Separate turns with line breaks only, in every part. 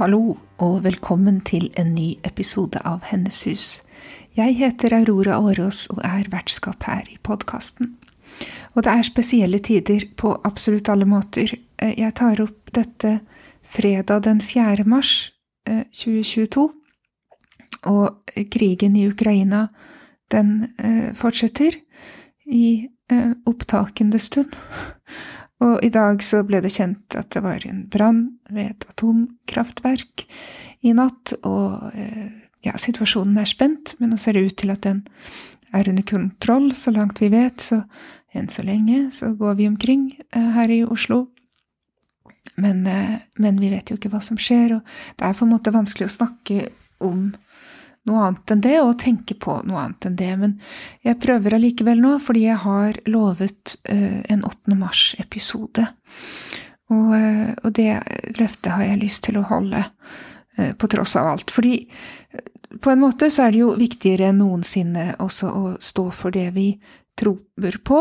Hallo og velkommen til en ny episode av Hennes hus. Jeg heter Aurora Aaraas og er vertskap her i podkasten. Og det er spesielle tider på absolutt alle måter. Eh, Jeg tar opp dette fredag den 4. mars eh, 2022, og krigen i Ukraina, den eh, fortsetter i eh, opptakende stund. Og i dag så ble det kjent at det var en brann ved et atomkraftverk i natt, og eh, ja, situasjonen er spent, men nå ser det ut til at den er under kontroll, så langt vi vet, så enn så lenge så går vi omkring eh, her i Oslo. Men, eh, men vi vet jo ikke hva som skjer, og det er på en måte vanskelig å snakke om noe annet enn det, og tenke på noe annet enn det. Men jeg prøver allikevel nå, fordi jeg har lovet eh, en 8. mars-episode. Og, eh, og det løftet har jeg lyst til å holde, eh, på tross av alt. Fordi på en måte så er det jo viktigere enn noensinne også å stå for det vi tror på,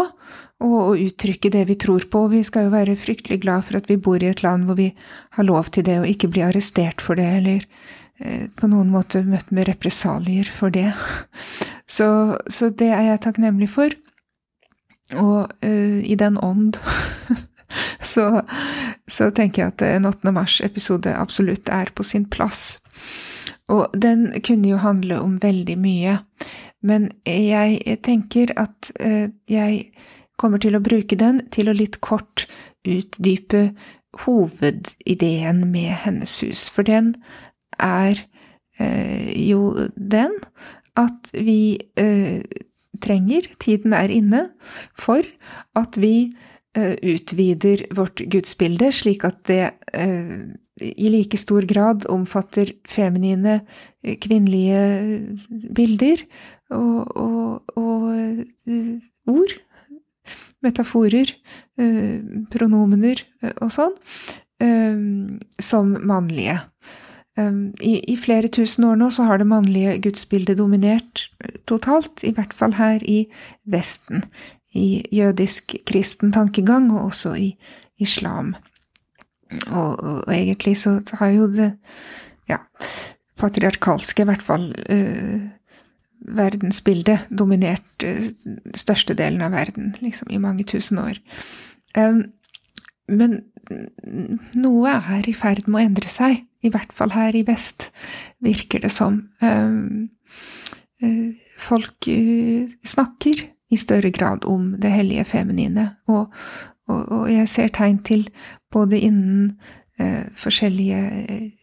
og å uttrykke det vi tror på. Vi skal jo være fryktelig glad for at vi bor i et land hvor vi har lov til det, og ikke bli arrestert for det, eller på noen måte møtt med represalier for det. Så, så det er jeg takknemlig for. Og uh, i den ånd så, så tenker jeg at en 8. mars-episode absolutt er på sin plass. Og den kunne jo handle om veldig mye, men jeg tenker at uh, jeg kommer til å bruke den til å litt kort utdype hovedideen med Hennes hus, for den er eh, jo den at vi eh, trenger, tiden er inne, for at vi eh, utvider vårt gudsbilde, slik at det i like stor grad omfatter feminine, kvinnelige bilder og, og, og ord, metaforer, pronomener og sånn, som mannlige. Eh, I, I flere tusen år nå så har det mannlige gudsbildet dominert eh, totalt, i hvert fall her i Vesten, i jødisk kristen tankegang, og også i islam. Og, og egentlig så har jo det ja, patriarkalske, i hvert fall eh, verdensbildet, dominert eh, størstedelen av verden, liksom, i mange tusen år. Um, men noe er i ferd med å endre seg, i hvert fall her i vest, virker det som. Um, eh, folk eh, snakker i større grad om det hellige feminine, og, og, og jeg ser tegn til, både innen eh, forskjellige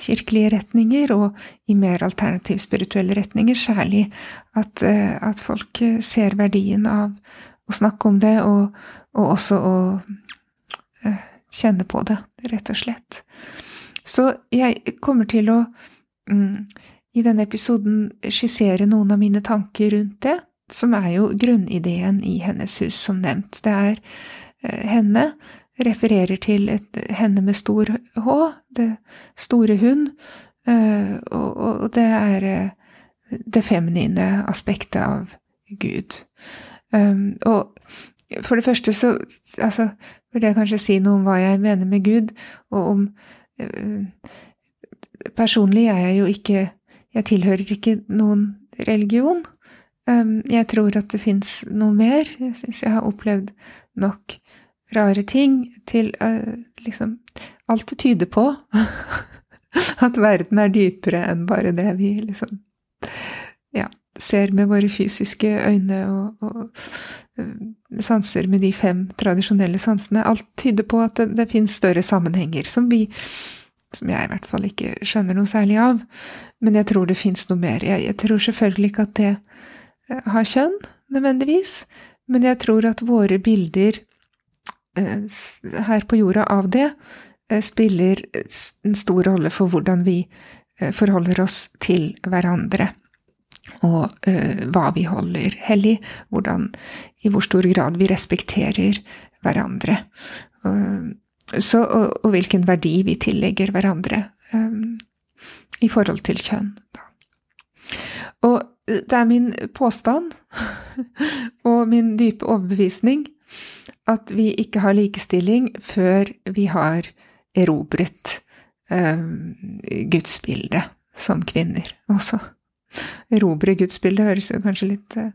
kirkelige retninger og i mer alternativ spirituelle retninger, særlig at, at folk ser verdien av å snakke om det, og, og også å kjenne på det, rett og slett. Så jeg kommer til å mm, i denne episoden skissere noen av mine tanker rundt det, som er jo grunnideen i Hennes hus, som nevnt. Det er eh, henne refererer til et henne med stor H, det store hun, eh, og, og det er eh, det feminine aspektet av Gud. Um, og for det første så altså, vil jeg kanskje si noe om hva jeg mener med Gud, og om Personlig er jeg jo ikke Jeg tilhører ikke noen religion. Um, jeg tror at det fins noe mer. Jeg syns jeg har opplevd nok rare ting til uh, liksom Alt det tyder på at verden er dypere enn bare det vi liksom ser med våre fysiske øyne og, og uh, sanser med de fem tradisjonelle sansene. Alt tyder på at det, det finnes større sammenhenger som vi som jeg i hvert fall ikke skjønner noe særlig av, men jeg tror det fins noe mer. Jeg, jeg tror selvfølgelig ikke at det har kjønn, nødvendigvis, men jeg tror at våre bilder eh, her på jorda av det eh, spiller en stor rolle for hvordan vi eh, forholder oss til hverandre. Og hva vi holder hellig, hvordan, i hvor stor grad vi respekterer hverandre. Så, og, og, hvilken verdi vi tillegger hverandre um, i forhold til kjønn. Da. Og det er min påstand og min dype overbevisning at vi ikke har likestilling før vi har erobret um, gudsbildet som kvinner også. Erobre gudsbildet høres jo kanskje litt uh,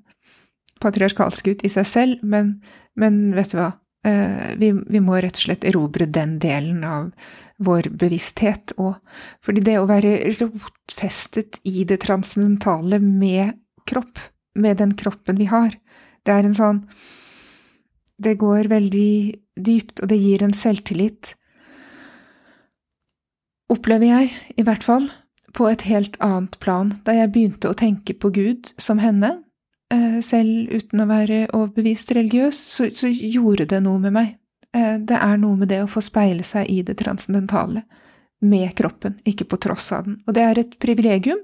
patriarkalsk ut i seg selv, men, men vet du hva? Uh, vi, vi, må rett og slett erobre den delen av vår bevissthet òg. Fordi det å være rotfestet i det transcendentale med kropp, med den kroppen vi har, det er en sånn Det går veldig dypt, og det gir en selvtillit, opplever jeg, i hvert fall, på et helt annet plan. Da jeg begynte å tenke på Gud som henne, eh, selv uten å være overbevist religiøs, så, så gjorde det noe med meg. Eh, det er noe med det å få speile seg i det transcendentale, med kroppen, ikke på tross av den. Og det er et privilegium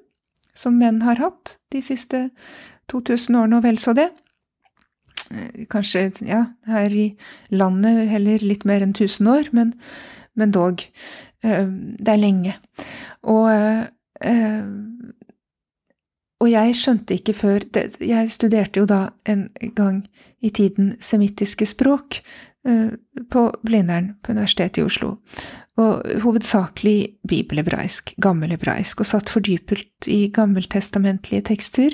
som menn har hatt de siste 2000 årene, og vel så det. Eh, kanskje, ja, her i landet heller litt mer enn 1000 år, men, men dog. Det er lenge. Og, eh, og jeg skjønte ikke før Jeg studerte jo da en gang i tiden semittiske språk på Blindern på Universitetet i Oslo, og hovedsakelig bibelhebraisk, gammelhebraisk, og satt fordypet i gammeltestamentlige tekster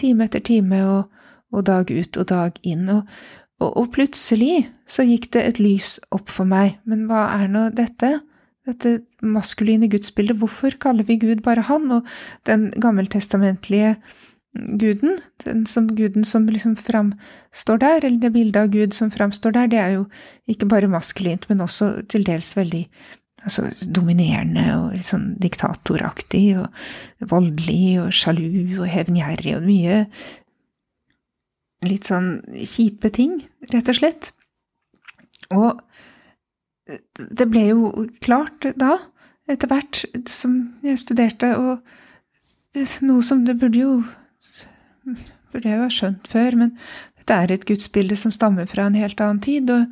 time etter time og og dag ut og dag inn, og, og, og, plutselig så gikk det et lys opp for meg, men hva er nå dette? Dette maskuline gudsbildet, hvorfor kaller vi Gud bare Han, og den gammeltestamentlige guden, den som guden som liksom framstår der, eller det bildet av Gud som framstår der, det er jo ikke bare maskulint, men også til dels veldig altså, dominerende og litt sånn diktatoraktig og voldelig og sjalu og hevngjerrig og mye litt sånn kjipe ting, rett og slett. Og det ble jo klart da, etter hvert som jeg studerte, og noe som det burde jo burde jeg jo ha skjønt før, men dette er et gudsbilde som stammer fra en helt annen tid, og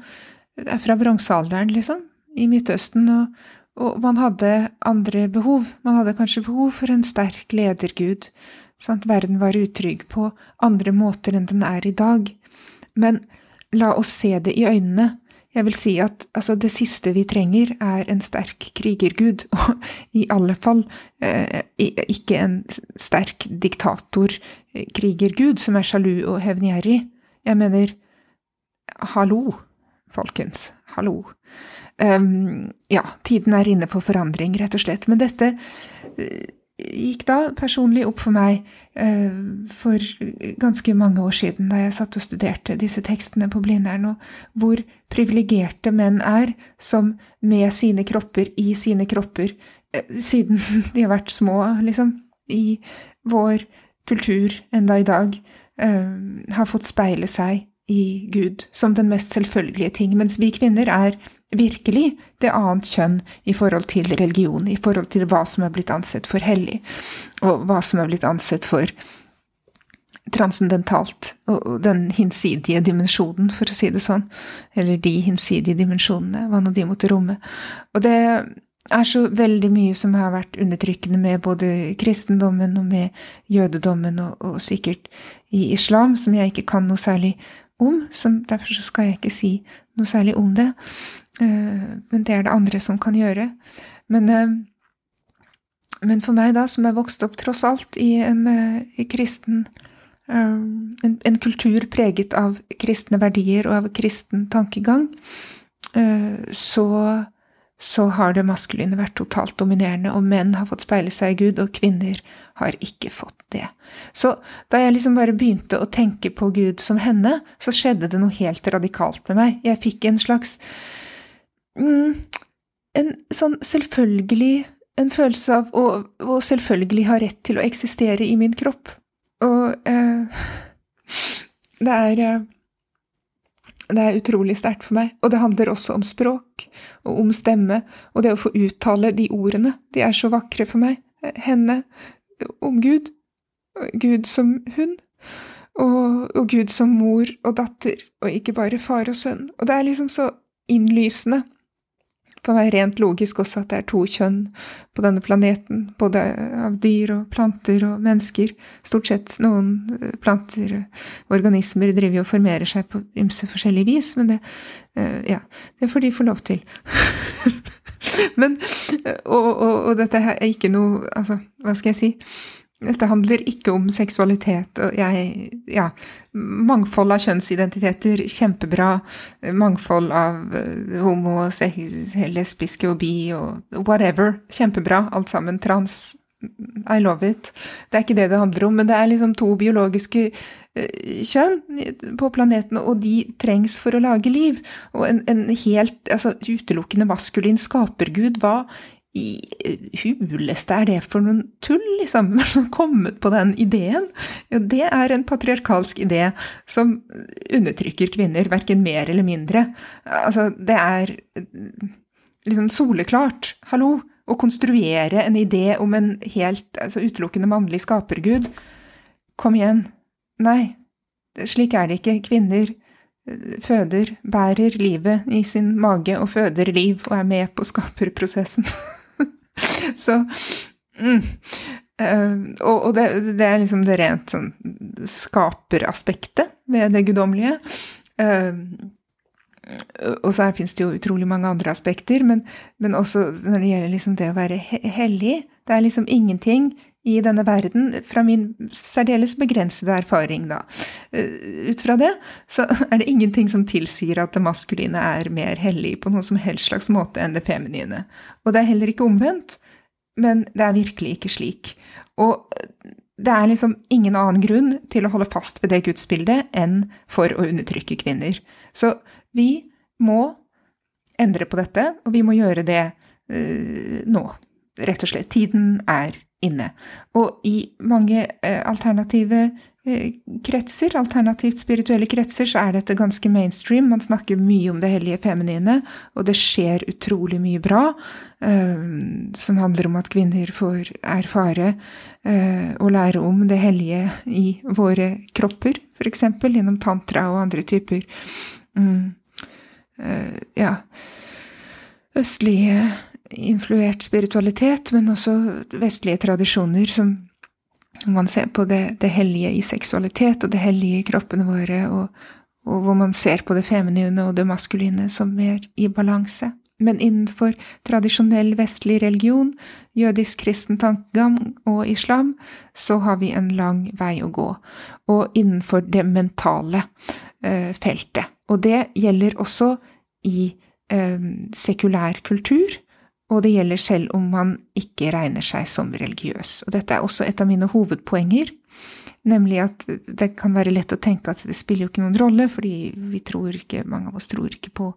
det er fra bronsealderen, liksom, i Midtøsten, og, og man hadde andre behov. Man hadde kanskje behov for en sterk ledergud Sant? Verden var utrygg på andre måter enn den er i dag. Men la oss se det i øynene. Jeg vil si at altså, det siste vi trenger, er en sterk krigergud, og i alle fall eh, ikke en sterk diktator-krigergud som er sjalu og hevngjerrig. Jeg mener, hallo, folkens, hallo. Um, ja, tiden er inne for forandring, rett og slett. Men dette uh, gikk da personlig opp for meg eh, for ganske mange år siden, da jeg satt og studerte disse tekstene på Blindern, og hvor privilegerte menn er som med sine kropper, i sine kropper, eh, siden de har vært små, liksom, i vår kultur enda i dag, eh, har fått speile seg i Gud som den mest selvfølgelige ting, mens vi kvinner er virkelig det annet kjønn i forhold til religion, i forhold til hva som er blitt ansett for hellig, og hva som er blitt ansett for transcendentalt, og den hinsidige dimensjonen, for å si det sånn, eller de hinsidige dimensjonene, hva nå de måtte romme. Og det er så veldig mye som har vært undertrykkende med både kristendommen og med jødedommen, og, og sikkert i islam, som jeg ikke kan noe særlig om, så derfor skal jeg ikke si noe særlig om det. Eh, men det er det andre som kan gjøre. Men, eh, men for meg, da, som er vokst opp tross alt i en eh, i kristen en, en, kultur preget av kristne verdier og av kristen tankegang, så, så har det maskuline vært totalt dominerende, og menn har fått speile seg i Gud, og kvinner har ikke fått det. Så da jeg liksom bare begynte å tenke på Gud som henne, så skjedde det noe helt radikalt med meg. Jeg fikk en slags mm, en sånn selvfølgelig En følelse av å, å, selvfølgelig ha rett til å eksistere i min kropp. Og eh, det er eh, Det er utrolig sterkt for meg, og det handler også om språk, og om stemme, og det å få uttale de ordene, de er så vakre for meg, henne, om Gud, Gud som hun, og, og Gud som mor og datter, og ikke bare far og sønn, og det er liksom så innlysende for meg rent logisk også at det er to kjønn på denne planeten, både av dyr og planter og mennesker. Stort sett noen eh, planter og organismer driver og formerer seg på ymse forskjellig vis, men det, eh, ja, det får de få lov til. men, og, og, og dette er ikke noe Altså, hva skal jeg si? Dette handler ikke om seksualitet. og jeg, ja, Mangfold av kjønnsidentiteter, kjempebra. Mangfold av eh, homo, lesbiske og bi og whatever. Kjempebra. Alt sammen. Trans. I love it. Det er ikke det det handler om, men det er liksom to biologiske eh, kjønn på planeten, og de trengs for å lage liv. Og en, en helt altså, utelukkende maskulin skapergud, hva i huleste er det for noen tull, liksom? Hvem har kommet på den ideen? Jo, det er en patriarkalsk idé som undertrykker kvinner, verken mer eller mindre. Altså, det er liksom soleklart. Hallo? Å konstruere en idé om en helt altså, utelukkende mannlig skapergud. Kom igjen. Nei, slik er det ikke. Kvinner eh, føder, bærer livet i sin mage og føder liv og er med på skaperprosessen. Så mm, uh, Og, og det, det, er liksom det rent sånn skaperaspektet ved det guddommelige. Uh, og så finnes det jo utrolig mange andre aspekter, men, men også når det gjelder liksom det å være hellig Det er liksom ingenting i denne verden, fra min særdeles begrensede erfaring, da. Eh, ut fra det så er det ingenting som tilsier at det maskuline er mer hellig på noen som helst slags måte enn det feminine. Og det er heller ikke omvendt, men det er virkelig ikke slik. Og det er liksom ingen annen grunn til å holde fast ved det gudsbildet enn for å undertrykke kvinner. Så vi må endre på dette, og vi må gjøre det uh, nå. Rett og slett. Tiden er inne. Og i mange eh, alternative eh, kretser, alternativt spirituelle kretser, så er dette ganske mainstream. Man snakker mye om det hellige feminine, og det skjer utrolig mye bra eh, som handler om at kvinner får erfare og lære om det hellige i våre kropper, f.eks. gjennom tantra og andre typer mm, ja, østlige influert spiritualitet, men også vestlige tradisjoner som man ser på det, det, hellige i seksualitet og det hellige i kroppene våre, og, og, hvor man ser på det feminine og det maskuline som mer i balanse. Men innenfor tradisjonell vestlig religion, jødisk kristen tankegang og islam, så har vi en lang vei å gå. Og innenfor det mentale eh, feltet. Og det gjelder også i eh, sekulær kultur og det gjelder selv om man ikke regner seg som religiøs. Og dette er også et av mine hovedpoenger, nemlig at det kan være lett å tenke at det spiller jo ikke noen rolle, fordi vi tror ikke, mange av oss tror ikke på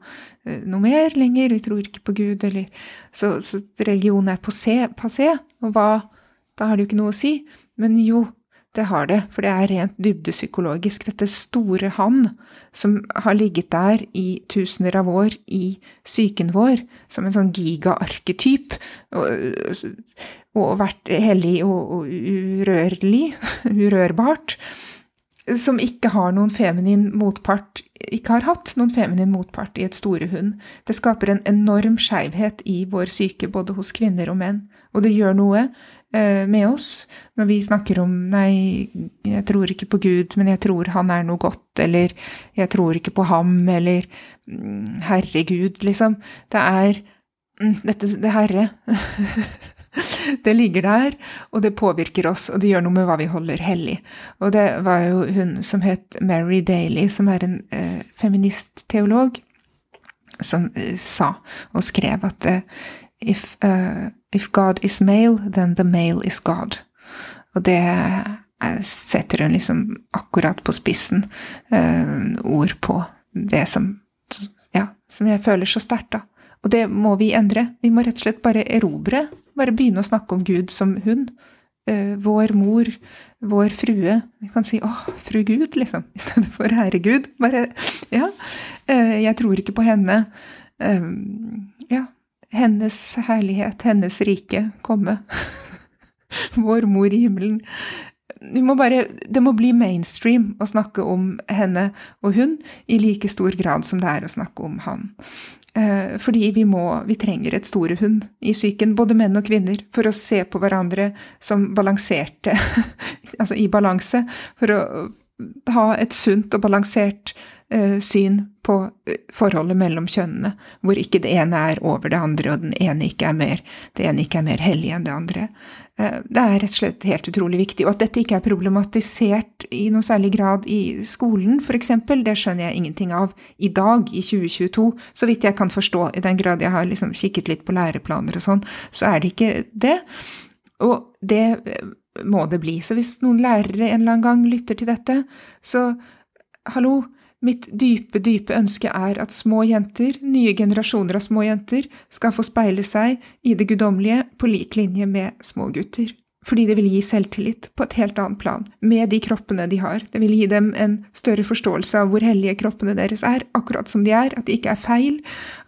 eh, noe mer lenger, vi tror ikke på Gud, eller Så, så religion er passé, og hva Da har det jo ikke noe å si. Men jo, det har det, for det er rent dybdepsykologisk. Dette store han som har ligget der i tusener av år i psyken vår, som en sånn gigaarketyp, og, og vært hellig og, og urørlig, urørbart, som ikke har noen feminin motpart, ikke har hatt noen feminin motpart i et store hund. Det skaper en enorm skeivhet i vår syke, både hos kvinner og menn, og det gjør noe med oss når vi snakker om 'nei, jeg tror ikke på Gud, men jeg tror han er noe godt', eller 'jeg tror ikke på ham', eller mm, 'herregud', liksom. Det er mm, dette det herre. det ligger der, og det påvirker oss, og det gjør noe med hva vi holder hellig. Og det var jo hun som het Mary Daly, som er en eh, feministteolog, som eh, sa og skrev at eh, if uh, If God is male, then the male is God. Og det setter hun liksom akkurat på spissen eh, ord på det som Ja, som jeg føler så sterkt, da. Og det må vi endre. Vi må rett og slett bare erobre. Bare begynne å snakke om Gud som hun. Eh, vår mor, vår frue. Vi kan si 'Å, fru Gud', liksom, i stedet for 'Herre Gud'. Bare Ja. Eh, jeg tror ikke på henne. Hennes herlighet, hennes rike, komme. vår mor i himmelen. Må bare, det må bli mainstream å snakke om henne og hun i like stor grad som det er å snakke om han. Eh, fordi vi må, vi trenger et store hund i psyken, både menn og kvinner, for å se på hverandre som balanserte, altså i balanse, for å ha et sunt og balansert syn på eh, forholdet mellom kjønnene, hvor ikke det ene er over det andre, og den ene ikke er mer, det ene ikke er mer hellig enn det andre. Uh, det er rett og slett helt utrolig viktig. Og at dette ikke er problematisert i noe særlig grad i skolen, eksempel, det skjønner jeg ingenting av i dag, i 2022, så vidt jeg kan forstå, i den grad jeg har liksom kikket litt på læreplaner og sånn, så er det ikke det. Og det må det bli. Så hvis noen lærere en eller annen gang lytter til dette, så hallo, Mitt dype, dype ønske er at små jenter, nye generasjoner av små jenter, skal få speile seg i det guddommelige på lik linje med små gutter. Fordi det vil gi selvtillit på et helt annet plan, med de kroppene de har. Det vil gi dem en større forståelse av hvor hellige kroppene deres er, akkurat som de er, at de ikke er feil,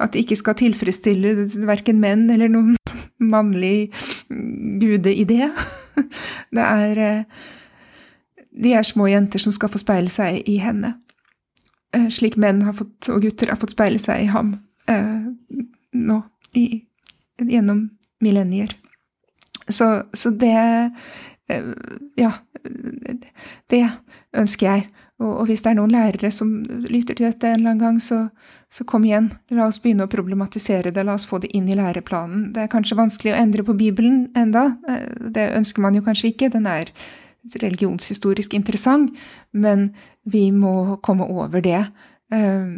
at de ikke skal tilfredsstille verken menn eller noen mannlig gudeidé. Det er eh, De er små jenter som skal få speile seg i henne. Eh, slik menn fått, og gutter har fått speile seg i ham eh, nå, i, gjennom millennier. Så, så det eh, Ja, det ønsker jeg. Og, hvis det er noen lærere som lytter til dette en eller annen gang, så, så, kom igjen. La oss begynne å problematisere det, la oss få det inn i læreplanen. Det er kanskje vanskelig å endre på Bibelen enda, det ønsker man jo kanskje ikke. Den er religionshistorisk interessant, men vi må komme over det eh,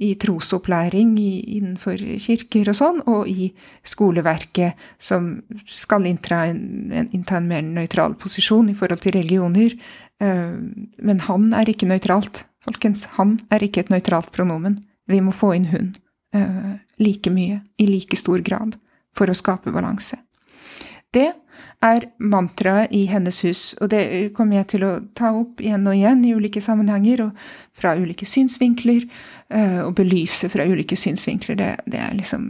i trosopplæring innenfor kirker og sånn, og i skoleverket, som skal innta en, innta en mer nøytral posisjon i forhold til religioner. Eh, men han er ikke nøytralt, folkens. Han er ikke et nøytralt pronomen. Vi må få inn hun eh, like mye, i like stor grad, for å skape balanse. Det er mantraet i hennes hus, og det kommer jeg til å ta opp igjen og igjen i ulike sammenhenger og fra ulike synsvinkler, eh, og belyse fra ulike synsvinkler. Det, det er liksom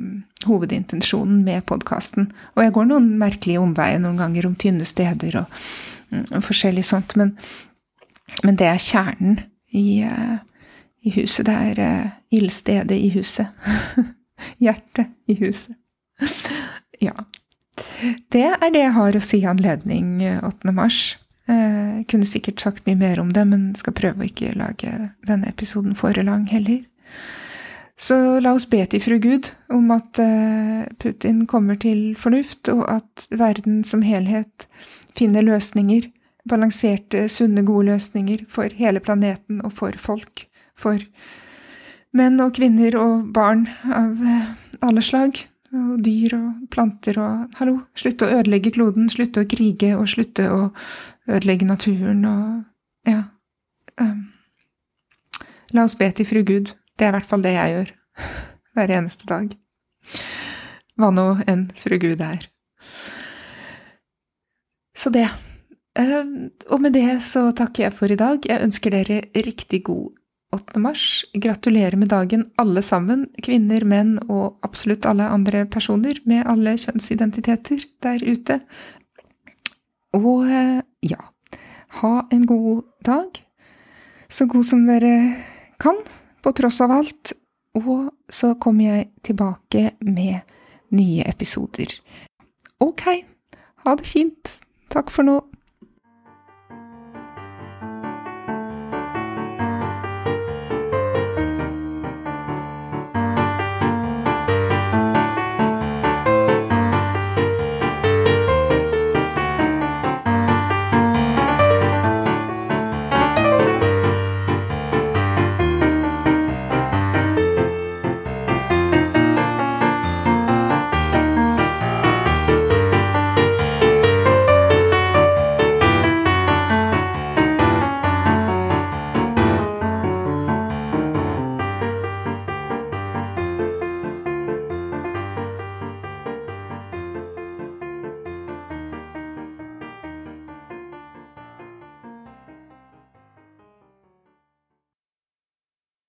hovedintensjonen med podkasten. Og jeg går noen merkelige omveier noen ganger om tynne steder og, mm, og forskjellig sånt, men, men, det er kjernen i, eh, i huset. Det er uh, ildstedet i huset. Hjertet i huset. ja. Det er det jeg har å si i anledning 8. Eh, mars. Jeg eh, kunne sikkert sagt mye mer om det, men skal prøve å ikke lage denne episoden for lang heller. Så la oss be til fru Gud om at eh, Putin kommer til fornuft, og at verden som helhet finner løsninger, balanserte, sunne, gode løsninger for hele planeten og for folk. For menn og kvinner og barn av alle slag og dyr og planter og Hallo, slutte å ødelegge kloden, slutte å krige og slutte å ødelegge naturen og Ja. Um, la oss be til fru Gud. Det er i hvert fall det jeg gjør. Hver eneste dag. Hva nå enn fru Gud er. Så det. Um, og med det så takker jeg for i dag. Jeg ønsker dere riktig god 8. mars. Gratulerer med dagen, alle sammen, kvinner, menn og absolutt alle andre personer med alle kjønnsidentiteter der ute. Og eh, ja, ha en god dag, så god som dere kan, på tross av alt. Og så kommer jeg tilbake med nye episoder. Ok, ha det fint. Takk for nå.